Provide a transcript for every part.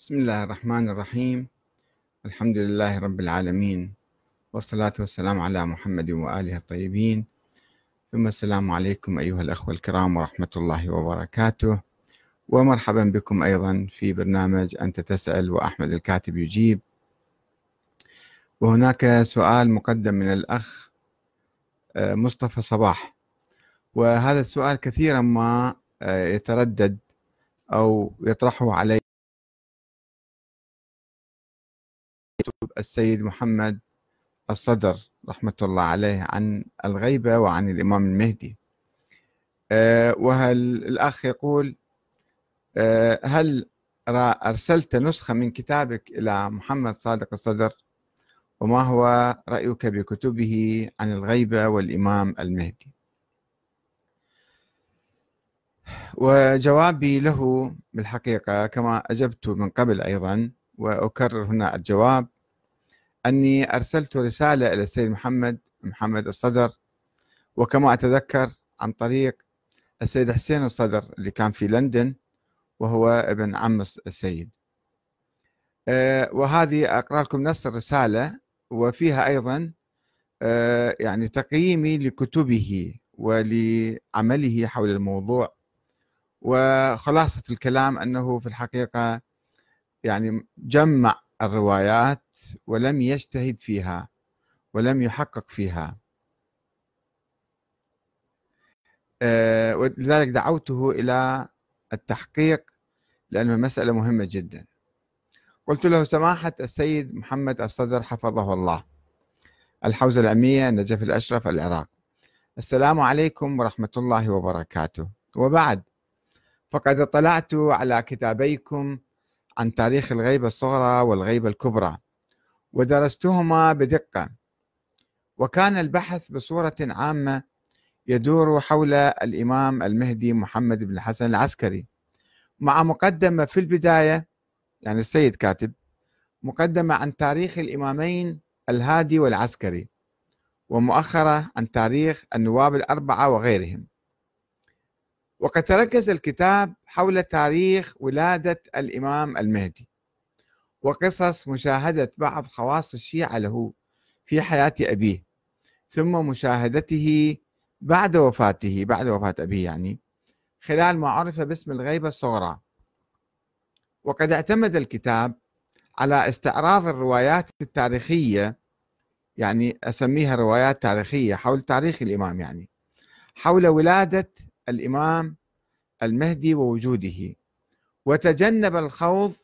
بسم الله الرحمن الرحيم. الحمد لله رب العالمين والصلاة والسلام على محمد وآله الطيبين. ثم السلام عليكم أيها الأخوة الكرام ورحمة الله وبركاته. ومرحبا بكم أيضا في برنامج أنت تسأل وأحمد الكاتب يجيب. وهناك سؤال مقدم من الأخ آه، مصطفى صباح. وهذا السؤال كثيرا ما آه، يتردد أو يطرحه علي السيد محمد الصدر رحمة الله عليه عن الغيبة وعن الإمام المهدي. آه، وهل الأخ يقول آه، هل أرسلت نسخة من كتابك إلى محمد صادق الصدر؟ وما هو رأيك بكتبه عن الغيبة والإمام المهدي؟ وجوابي له بالحقيقة كما أجبت من قبل أيضا وأكرر هنا الجواب. أني أرسلت رسالة إلى السيد محمد محمد الصدر وكما أتذكر عن طريق السيد حسين الصدر اللي كان في لندن وهو ابن عم السيد. آه، وهذه أقرأ لكم نص الرسالة وفيها أيضا آه، يعني تقييمي لكتبه ولعمله حول الموضوع. وخلاصة الكلام أنه في الحقيقة يعني جمع الروايات ولم يجتهد فيها ولم يحقق فيها. آه، ولذلك دعوته إلى التحقيق لأنه المسألة مهمة جدا. قلت له سماحة السيد محمد الصدر حفظه الله. الحوزة العلمية النجف الأشرف العراق. السلام عليكم ورحمة الله وبركاته. وبعد فقد اطلعت على كتابيكم عن تاريخ الغيبة الصغرى والغيبة الكبرى. ودرستهما بدقة. وكان البحث بصورة عامة يدور حول الإمام المهدي محمد بن الحسن العسكري مع مقدمة في البداية يعني السيد كاتب مقدمة عن تاريخ الإمامين الهادي والعسكري ومؤخرة عن تاريخ النواب الأربعة وغيرهم. وقد تركز الكتاب حول تاريخ ولادة الإمام المهدي. وقصص مشاهدة بعض خواص الشيعة له في حياة أبيه ثم مشاهدته بعد وفاته بعد وفاة أبيه يعني خلال ما عرف باسم الغيبة الصغرى. وقد اعتمد الكتاب على استعراض الروايات التاريخية يعني أسميها روايات تاريخية حول تاريخ الإمام يعني حول ولادة الإمام المهدي ووجوده. وتجنب الخوض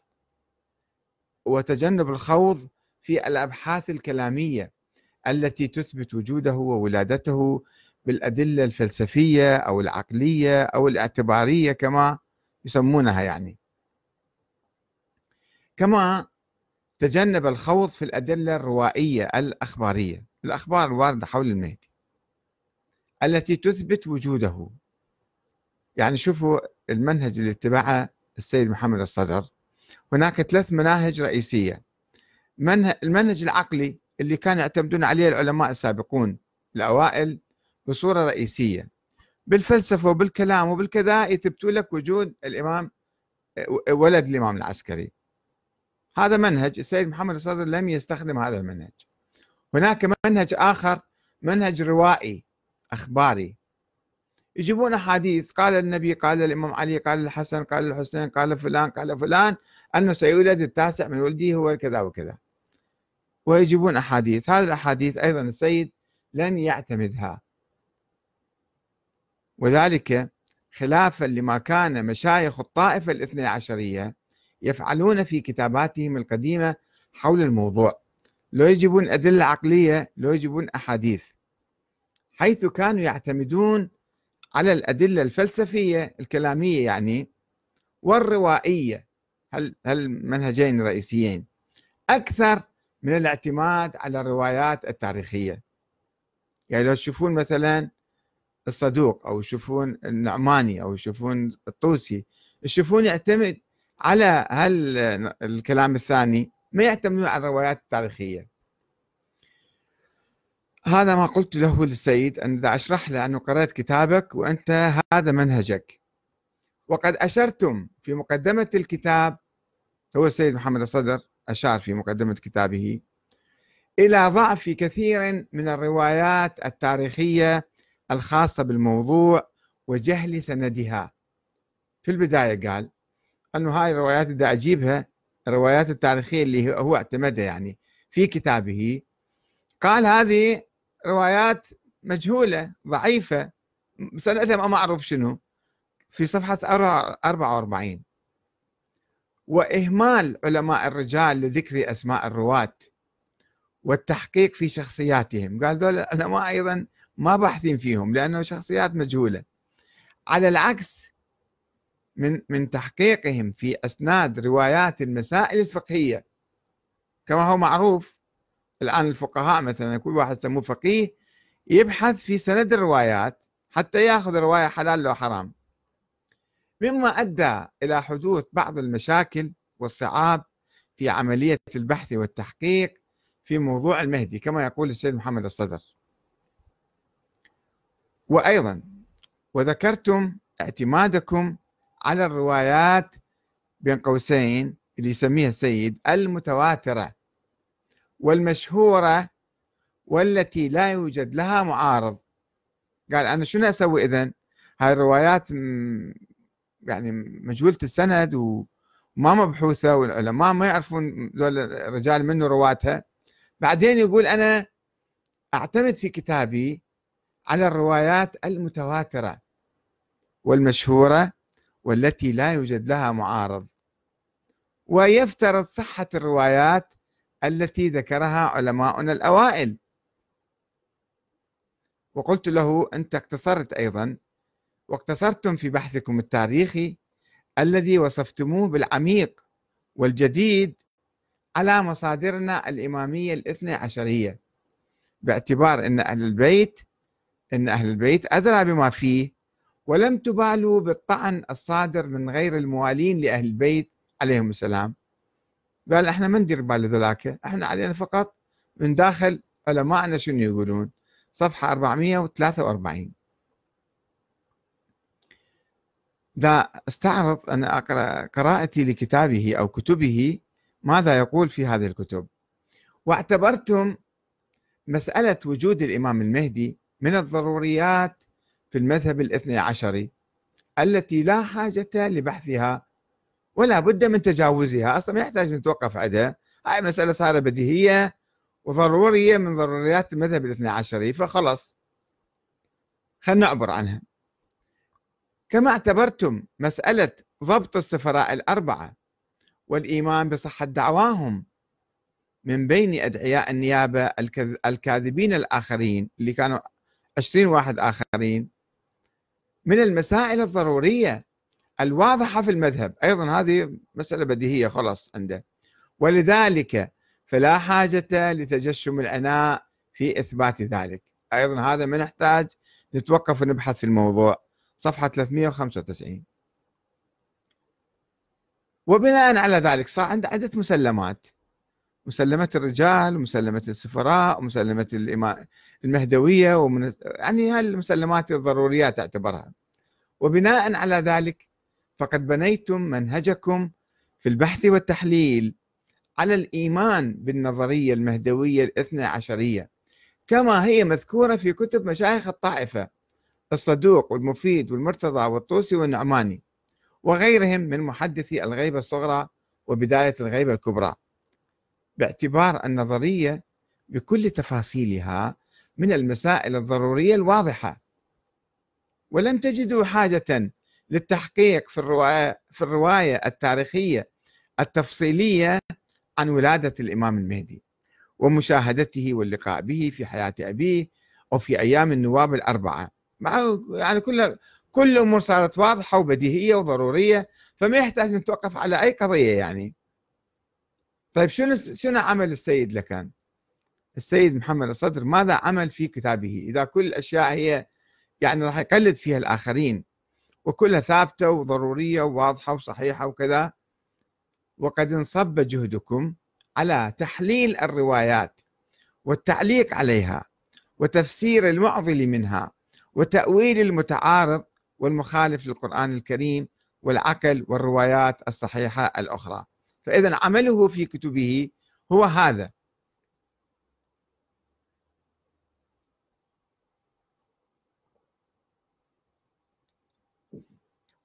وتجنب الخوض في الأبحاث الكلامية التي تثبت وجوده وولادته بالأدلة الفلسفية أو العقلية أو الاعتبارية كما يسمونها يعني. كما تجنب الخوض في الأدلة الروائية الأخبارية الأخبار الواردة حول المهدي التي تثبت وجوده. يعني شوفوا المنهج اللي اتبعه السيد محمد الصدر هناك ثلاث مناهج رئيسية. المنهج العقلي اللي كانوا يعتمدون عليه العلماء السابقون الأوائل بصورة رئيسية. بالفلسفة وبالكلام وبالكذا يثبتوا لك وجود الإمام ولد الإمام العسكري. هذا منهج السيد محمد الصدر لم يستخدم هذا المنهج. هناك منهج آخر منهج روائي أخباري. يجيبون أحاديث قال النبي قال الإمام علي قال الحسن قال الحسين قال فلان قال فلان أنه سيولد التاسع من ولده هو كذا وكذا. ويجيبون أحاديث هذه الأحاديث أيضا السيد لم يعتمدها. وذلك خلافا لما كان مشايخ الطائفة الاثنى عشرية يفعلون في كتاباتهم القديمة حول الموضوع. لو يجيبون أدلة عقلية لو يجيبون أحاديث. حيث كانوا يعتمدون على الأدلة الفلسفية الكلامية يعني والروائية. هالمنهجين الرئيسيين أكثر من الاعتماد على الروايات التاريخية. يعني لو تشوفون مثلا الصدوق أو تشوفون النعماني أو تشوفون الطوسي تشوفون يعتمد على هل الكلام الثاني ما يعتمدون على الروايات التاريخية. هذا ما قلت له للسيد أن إذا أشرح له أنه قرأت كتابك وأنت هذا منهجك. وقد أشرتم في مقدمة الكتاب هو السيد محمد الصدر أشار في مقدمة كتابه إلى ضعف كثير من الروايات التاريخية الخاصة بالموضوع وجهل سندها. في البداية قال أنه هاي الروايات اللي أجيبها الروايات التاريخية اللي هو اعتمدها يعني في كتابه قال هذه روايات مجهولة ضعيفة. سنتها ما معروف شنو. في صفحة 44 وإهمال علماء الرجال لذكر أسماء الرواة والتحقيق في شخصياتهم. قال دول العلماء أيضا ما باحثين فيهم لأنه شخصيات مجهولة. على العكس من من تحقيقهم في أسناد روايات المسائل الفقهية كما هو معروف الآن الفقهاء مثلا كل واحد سموه فقيه يبحث في سند الروايات حتى يأخذ رواية حلال لو حرام. مما أدى إلى حدوث بعض المشاكل والصعاب في عملية البحث والتحقيق في موضوع المهدي كما يقول السيد محمد الصدر. وأيضا وذكرتم اعتمادكم على الروايات بين قوسين اللي يسميها السيد المتواترة. والمشهورة والتي لا يوجد لها معارض. قال أنا شنو أسوي إذن؟ هاي الروايات يعني مجهولة السند وما مبحوثة والعلماء ما يعرفون ذول الرجال منه رواتها بعدين يقول أنا أعتمد في كتابي على الروايات المتواترة والمشهورة والتي لا يوجد لها معارض. ويفترض صحة الروايات التي ذكرها علماؤنا الأوائل. وقلت له أنت اقتصرت أيضا واقتصرتم في بحثكم التاريخي الذي وصفتموه بالعميق والجديد على مصادرنا الإمامية الاثنى عشرية باعتبار أن أهل البيت أن أهل البيت أدرى بما فيه ولم تبالوا بالطعن الصادر من غير الموالين لأهل البيت عليهم السلام. قال إحنا ما ندير بال ذولاك إحنا علينا فقط من داخل علماءنا شنو يقولون؟ صفحة 443 ذا استعرض أن أقرأ قراءتي لكتابه أو كتبه ماذا يقول في هذه الكتب؟ واعتبرتم مسألة وجود الإمام المهدي من الضروريات في المذهب الاثني عشري التي لا حاجة لبحثها ولا بد من تجاوزها. أصلا ما يحتاج نتوقف عندها هاي مسألة صارت بديهية وضرورية من ضروريات المذهب الاثني عشري فخلص خلينا نعبر عنها. كما اعتبرتم مسألة ضبط السفراء الأربعة والإيمان بصحة دعواهم من بين أدعياء النيابة الكاذبين الآخرين اللي كانوا عشرين واحد آخرين من المسائل الضرورية الواضحة في المذهب. أيضا هذه مسألة بديهية خلاص عنده. ولذلك فلا حاجة لتجشم العناء في إثبات ذلك. أيضا هذا ما نحتاج نتوقف ونبحث في الموضوع. صفحة 395 وبناء على ذلك صار عنده عدة مسلمات. مسلمة الرجال ومسلمة السفراء ومسلمة المهدوية ومن يعني هالمسلمات الضروريات أعتبرها. وبناء على ذلك فقد بنيتم منهجكم في البحث والتحليل على الإيمان بالنظرية المهدوية الاثنى عشرية كما هي مذكورة في كتب مشايخ الطائفة الصدوق والمفيد والمرتضى والطوسي والنعماني وغيرهم من محدثي الغيبة الصغرى وبداية الغيبة الكبرى باعتبار النظرية بكل تفاصيلها من المسائل الضرورية الواضحة. ولم تجدوا حاجة للتحقيق في الرواية, في الرواية التاريخية التفصيلية عن ولادة الإمام المهدي ومشاهدته واللقاء به في حياة أبيه أو في أيام النواب الأربعة مع يعني كل كل الأمور صارت واضحة وبديهية وضرورية فما يحتاج نتوقف على أي قضية يعني طيب شنو شنو عمل السيد لكان؟ السيد محمد الصدر ماذا عمل في كتابه؟ إذا كل الأشياء هي يعني راح يقلد فيها الآخرين وكلها ثابتة وضرورية وواضحة وصحيحة وكذا. وقد انصب جهدكم على تحليل الروايات والتعليق عليها وتفسير المعضل منها وتأويل المتعارض والمخالف للقرآن الكريم والعقل والروايات الصحيحة الأخرى. فإذا عمله في كتبه هو هذا.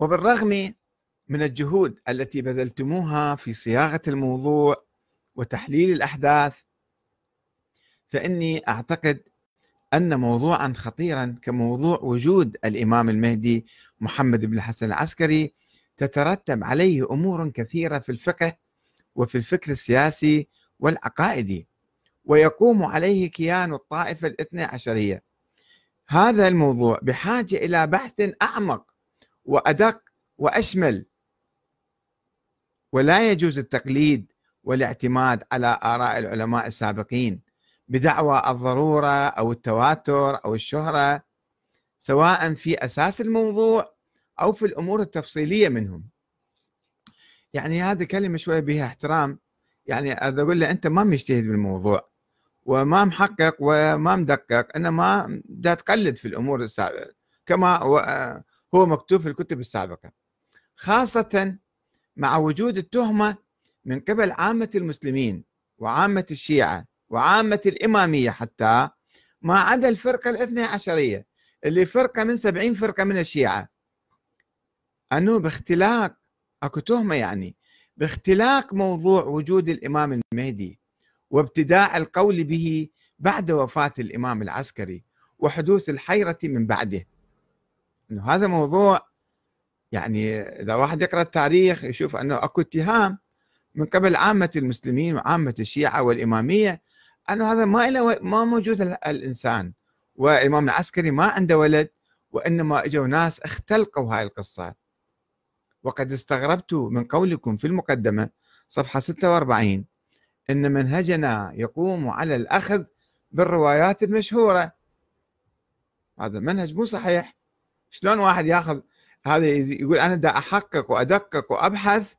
وبالرغم من الجهود التي بذلتموها في صياغة الموضوع وتحليل الأحداث فإني أعتقد أن موضوعا خطيرا كموضوع وجود الإمام المهدي محمد بن الحسن العسكري تترتب عليه أمور كثيرة في الفقه وفي الفكر السياسي والعقائدي ويقوم عليه كيان الطائفة الاثنى عشرية. هذا الموضوع بحاجة إلى بحث أعمق وأدق وأشمل. ولا يجوز التقليد والاعتماد على آراء العلماء السابقين بدعوى الضرورة أو التواتر أو الشهرة سواء في أساس الموضوع أو في الأمور التفصيلية منهم. يعني هذه كلمة شوية بها احترام. يعني أقول له أنت ما مجتهد بالموضوع وما محقق وما مدقق إنما تقلد في الأمور السابقة. كما هو مكتوب في الكتب السابقة. خاصة مع وجود التهمة من قبل عامة المسلمين وعامة الشيعة وعامة الإمامية حتى ما عدا الفرقة الاثنى عشرية اللي فرقة من سبعين فرقة من الشيعة. أنه باختلاق أكو تهمة يعني باختلاق موضوع وجود الإمام المهدي وابتداء القول به بعد وفاة الإمام العسكري وحدوث الحيرة من بعده. إنه هذا موضوع يعني إذا واحد يقرأ التاريخ يشوف أنه أكو اتهام من قبل عامة المسلمين وعامة الشيعة والإمامية أنه هذا ما له ما موجود الإنسان. والإمام العسكري ما عنده ولد وإنما إجوا ناس اختلقوا هاي القصة. وقد استغربت من قولكم في المقدمة صفحة 46 إن منهجنا يقوم على الأخذ بالروايات المشهورة. هذا منهج مو صحيح. شلون واحد ياخذ هذا يقول أنا دا أحقق وأدقق وأبحث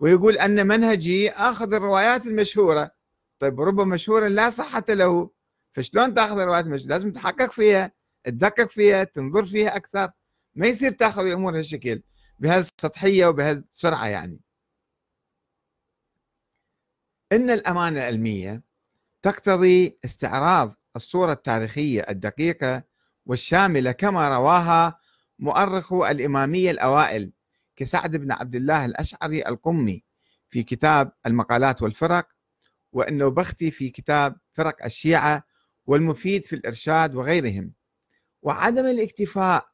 ويقول أن منهجي آخذ الروايات المشهورة. طيب ربما مشهورة لا صحة له. فشلون تأخذ الروايات المشهورة؟ لازم تحقق فيها تدقق فيها تنظر فيها أكثر. ما يصير تأخذ الأمور هالشكل بهالسطحية وبهالسرعة يعني. إن الأمانة العلمية تقتضي استعراض الصورة التاريخية الدقيقة والشاملة كما رواها مؤرخو الإمامية الأوائل كسعد بن عبد الله الأشعري القمي في كتاب المقالات والفرق وأنه بختي في كتاب فرق الشيعة والمفيد في الإرشاد وغيرهم. وعدم الاكتفاء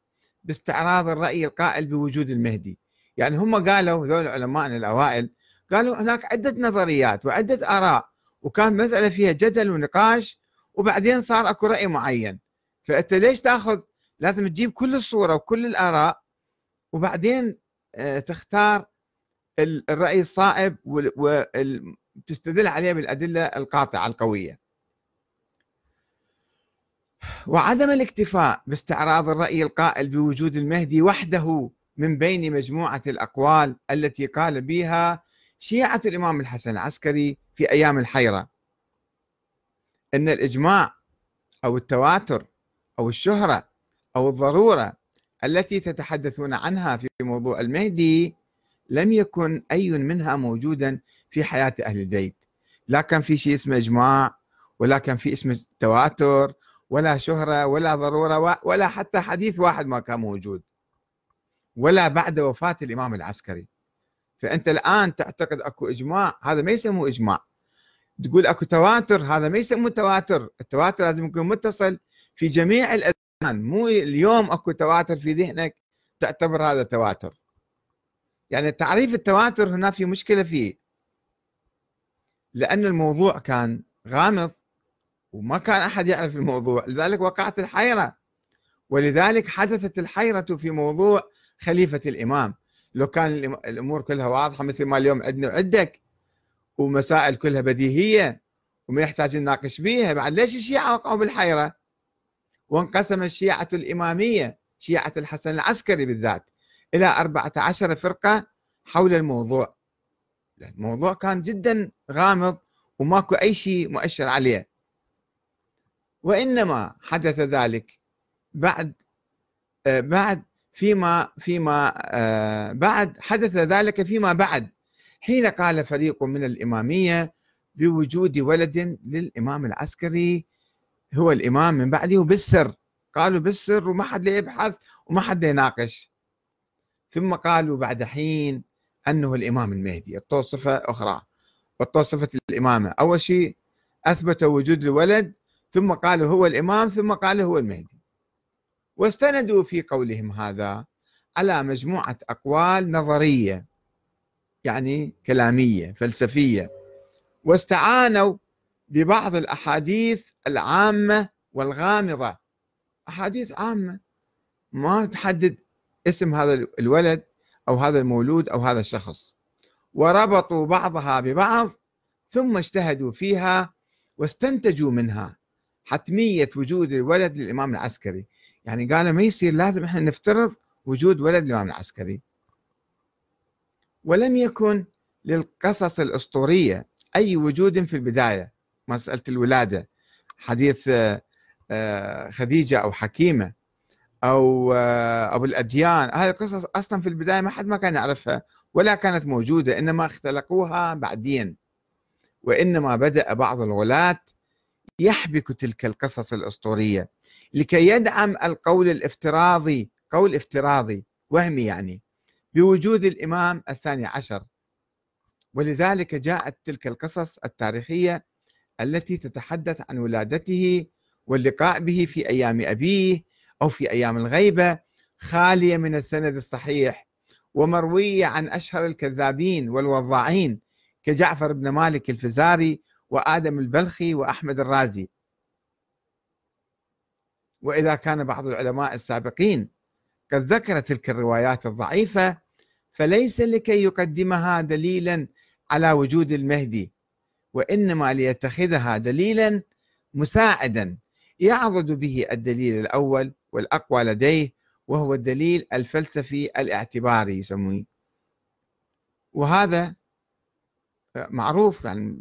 باستعراض الرأي القائل بوجود المهدي. يعني هم قالوا ذول العلماء الأوائل قالوا هناك عدة نظريات وعدة آراء وكان مسألة فيها جدل ونقاش وبعدين صار أكو رأي معين. فأنت ليش تأخذ لازم تجيب كل الصورة وكل الآراء وبعدين آه، تختار الرأي الصائب وتستدل عليه بالأدلة القاطعة القوية. وعدم الاكتفاء باستعراض الرأي القائل بوجود المهدي وحده من بين مجموعة الأقوال التي قال بها شيعة الإمام الحسن العسكري في أيام الحيرة. أن الإجماع أو التواتر أو الشهرة أو الضرورة التي تتحدثون عنها في موضوع المهدي لم يكن أي منها موجودا في حياة أهل البيت. لا كان في شيء اسمه إجماع ولا كان في اسمه تواتر ولا شهرة ولا ضرورة ولا حتى حديث واحد ما كان موجود. ولا بعد وفاة الإمام العسكري. فأنت الآن تعتقد أكو إجماع هذا ما يسموه إجماع. تقول أكو تواتر هذا ما يسموه تواتر. التواتر لازم يكون متصل في جميع مو اليوم أكو تواتر في ذهنك تعتبر هذا تواتر. يعني تعريف التواتر هنا في مشكلة فيه. لأن الموضوع كان غامض وما كان أحد يعرف الموضوع لذلك وقعت الحيرة. ولذلك حدثت الحيرة في موضوع خليفة الإمام. لو كان الأمور كلها واضحة مثل ما اليوم عندنا عندك ومسائل كلها بديهية وما يحتاج نناقش بيها بعد ليش الشيعة وقعوا بالحيرة؟ وانقسم الشيعة الإمامية شيعة الحسن العسكري بالذات إلى 14 فرقة حول الموضوع. الموضوع كان جدا غامض وماكو أي شيء مؤشر عليه. وإنما حدث ذلك بعد بعد فيما فيما بعد حدث ذلك فيما بعد. حين قال فريق من الإمامية بوجود ولد للإمام العسكري هو الإمام من بعده بالسر. قالوا بالسر وما حد يبحث وما حد يناقش. ثم قالوا بعد حين أنه الإمام المهدي. أعطوه صفة أخرى. صفة الإمامة. أول شيء أثبتوا وجود الولد ثم قالوا هو الإمام ثم قالوا هو المهدي. واستندوا في قولهم هذا على مجموعة أقوال نظرية يعني كلامية فلسفية. واستعانوا ببعض الأحاديث العامة والغامضة. أحاديث عامة. ما تحدد اسم هذا الولد أو هذا المولود أو هذا الشخص. وربطوا بعضها ببعض ثم اجتهدوا فيها واستنتجوا منها حتمية وجود الولد للإمام العسكري. يعني قالوا ما يصير لازم إحنا نفترض وجود ولد للإمام العسكري. ولم يكن للقصص الأسطورية أي وجود في البداية. مسألة الولادة حديث آه، آه، خديجة أو حكيمة أو آه، أبو الأديان هذه القصص أصلا في البداية ما حد ما كان يعرفها ولا كانت موجودة إنما اختلقوها بعدين وإنما بدأ بعض الغلاة يحبك تلك القصص الأسطورية لكي يدعم القول الافتراضي قول افتراضي وهمي يعني بوجود الإمام الثاني عشر. ولذلك جاءت تلك القصص التاريخية التي تتحدث عن ولادته واللقاء به في أيام أبيه أو في أيام الغيبة خالية من السند الصحيح ومروية عن أشهر الكذابين والوضاعين كجعفر بن مالك الفزاري وآدم البلخي وأحمد الرازي. وإذا كان بعض العلماء السابقين قد ذكر تلك الروايات الضعيفة فليس لكي يقدمها دليلا على وجود المهدي. وإنما ليتخذها دليلا مساعدا. يعضد به الدليل الأول والأقوى لديه وهو الدليل الفلسفي الاعتباري يسميه وهذا معروف يعني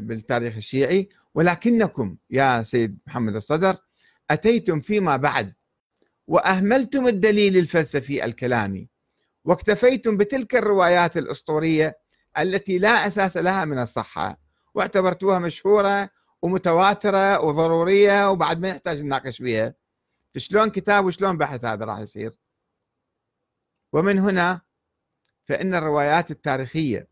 بالتاريخ الشيعي. ولكنكم يا سيد محمد الصدر أتيتم فيما بعد وأهملتم الدليل الفلسفي الكلامي واكتفيتم بتلك الروايات الأسطورية التي لا أساس لها من الصحة. واعتبرتوها مشهورة ومتواترة وضرورية وبعد ما يحتاج نناقش بها شلون كتاب وشلون بحث هذا راح يصير؟ ومن هنا فإن الروايات التاريخية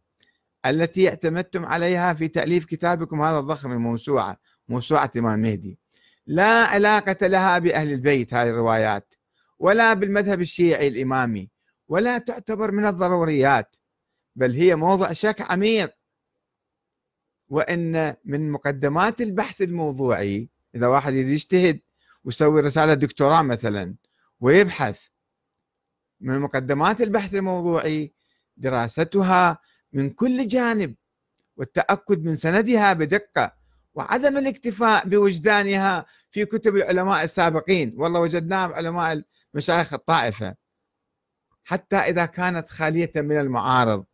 التي اعتمدتم عليها في تأليف كتابكم هذا الضخم الموسوعة موسوعة الإمام المهدي. لا علاقة لها بأهل البيت هذه الروايات ولا بالمذهب الشيعي الإمامي ولا تعتبر من الضروريات بل هي موضع شك عميق. وإن من مقدمات البحث الموضوعي إذا واحد يجتهد ويسوي رسالة دكتوراه مثلا ويبحث من مقدمات البحث الموضوعي دراستها من كل جانب والتأكد من سندها بدقة وعدم الاكتفاء بوجدانها في كتب العلماء السابقين. والله وجدناها بعلماء مشايخ الطائفة. حتى إذا كانت خالية من المعارض.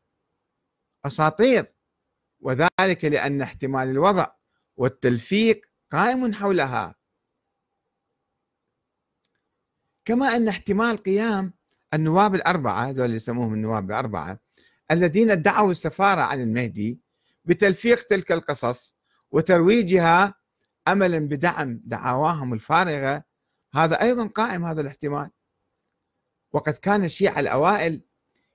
أساطير. وذلك لأن احتمال الوضع والتلفيق قائم حولها. كما أن احتمال قيام النواب الأربعة هذول اللي يسموهم النواب الأربعة الذين ادعوا السفارة عن المهدي بتلفيق تلك القصص وترويجها أملا بدعم دعواهم الفارغة هذا أيضا قائم هذا الاحتمال. وقد كان الشيعة الأوائل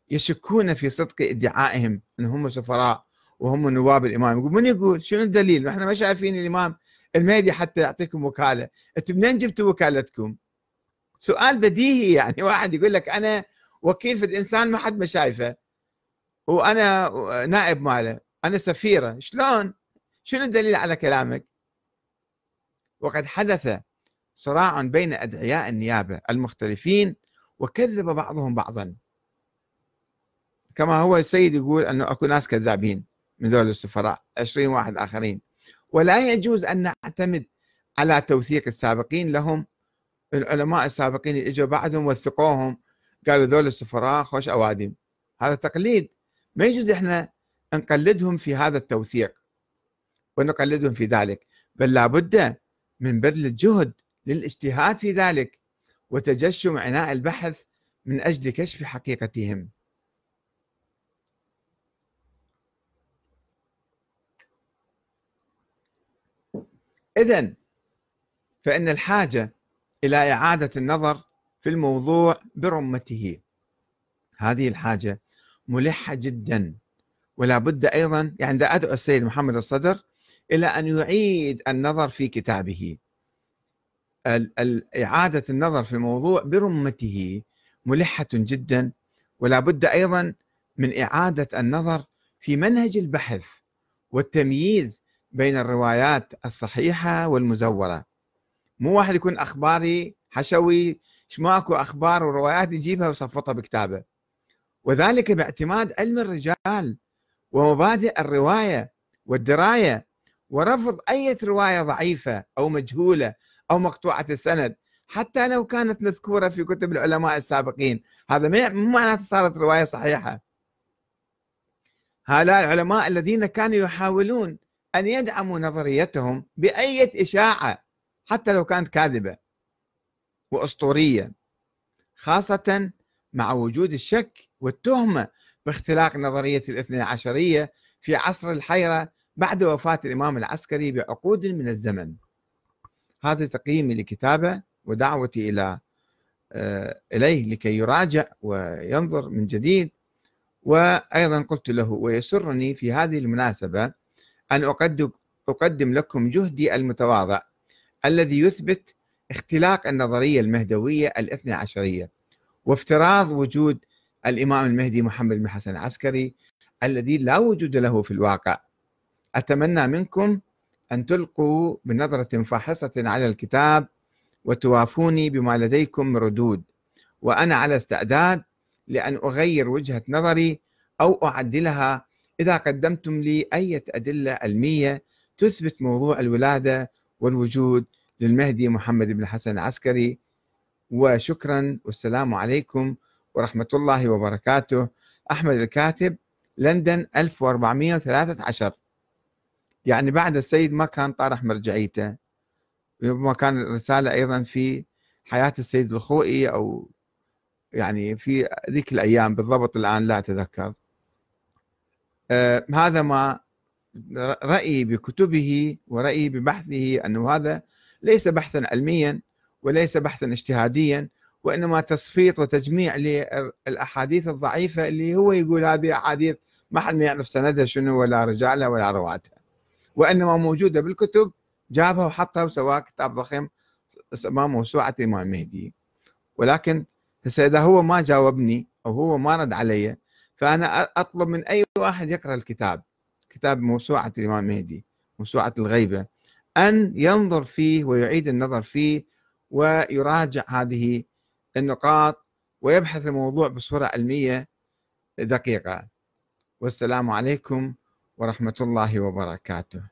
يشكون في صدق ادعائهم أنهم سفراء. وهم نواب الإمام. يقول من يقول؟ شنو الدليل؟ إحنا ما شايفين الإمام المهدي حتى يعطيكم وكالة. أنتم منين جبتوا وكالتكم؟ سؤال بديهي يعني. واحد يقول لك أنا وكيل في الإنسان ما حد ما شايفه. وأنا نائب ماله. أنا سفيرة. شلون؟ شنو الدليل على كلامك؟ وقد حدث صراع بين أدعياء النيابة المختلفين وكذب بعضهم بعضا. كما هو السيد يقول انه أكو ناس كذابين. من ذول السفراء 20 واحد آخرين. ولا يجوز أن نعتمد على توثيق السابقين لهم العلماء السابقين اللي إجوا بعدهم وثقوهم قالوا ذول السفراء خوش أوادم. هذا تقليد. ما يجوز إحنا نقلدهم في هذا التوثيق ونقلدهم في ذلك. بل لابد من بذل الجهد للاجتهاد في ذلك وتجشم عناء البحث من أجل كشف حقيقتهم. إذا فإن الحاجة إلى إعادة النظر في الموضوع برمته. هذه الحاجة ملحة جدا ولا بد أيضا يعني أدعو السيد محمد الصدر إلى أن يعيد النظر في كتابه. إعادة النظر في الموضوع برمته ملحة جدا ولا بد أيضا من إعادة النظر في منهج البحث والتمييز بين الروايات الصحيحة والمزورة. مو واحد يكون أخباري حشوي ماكو أخبار وروايات يجيبها ويصفطها بكتابه. وذلك باعتماد علم الرجال ومبادئ الرواية والدراية ورفض أي رواية ضعيفة أو مجهولة أو مقطوعة السند. حتى لو كانت مذكورة في كتب العلماء السابقين. هذا مو معناته صارت رواية صحيحة. هؤلاء العلماء الذين كانوا يحاولون أن يدعموا نظريتهم بأية إشاعة حتى لو كانت كاذبة وأسطورية خاصة مع وجود الشك والتهمة باختلاق نظرية الاثنى عشرية في عصر الحيرة بعد وفاة الإمام العسكري بعقود من الزمن. هذا تقييمي لكتابة ودعوتي إلى آه، إليه لكي يراجع وينظر من جديد وأيضا قلت له ويسرني في هذه المناسبة أن أقدم, أقدم لكم جهدي المتواضع الذي يثبت اختلاق النظرية المهدوية الاثنى عشرية وافتراض وجود الإمام المهدي محمد بن حسن العسكري الذي لا وجود له في الواقع. أتمنى منكم أن تلقوا بنظرة فاحصة على الكتاب وتوافوني بما لديكم من ردود وأنا على استعداد لأن أغير وجهة نظري أو أعدلها إذا قدمتم لي أي أدلة علمية تثبت موضوع الولادة والوجود للمهدي محمد بن حسن العسكري. وشكرا والسلام عليكم ورحمة الله وبركاته. أحمد الكاتب لندن 1413 يعني بعد السيد ما كان طارح مرجعيته. ربما كان الرسالة أيضا في حياة السيد الخوئي أو يعني في ذيك الأيام بالضبط الآن لا أتذكر. هذا ما رأيي بكتبه ورأيي ببحثه أنه هذا ليس بحثا علميا وليس بحثا اجتهاديا وإنما تصفيط وتجميع للأحاديث الضعيفة اللي هو يقول هذه أحاديث ما حد يعرف سندها شنو ولا رجالها ولا رواتها وإنما موجودة بالكتب جابها وحطها وسواها كتاب ضخم اسمه موسوعة الإمام المهدي ولكن هسه إذا هو ما جاوبني أو هو ما رد علي فأنا أطلب من أي واحد يقرأ الكتاب كتاب موسوعة الإمام المهدي موسوعة الغيبة أن ينظر فيه ويعيد النظر فيه ويراجع هذه النقاط ويبحث الموضوع بصورة علمية دقيقة. والسلام عليكم ورحمة الله وبركاته.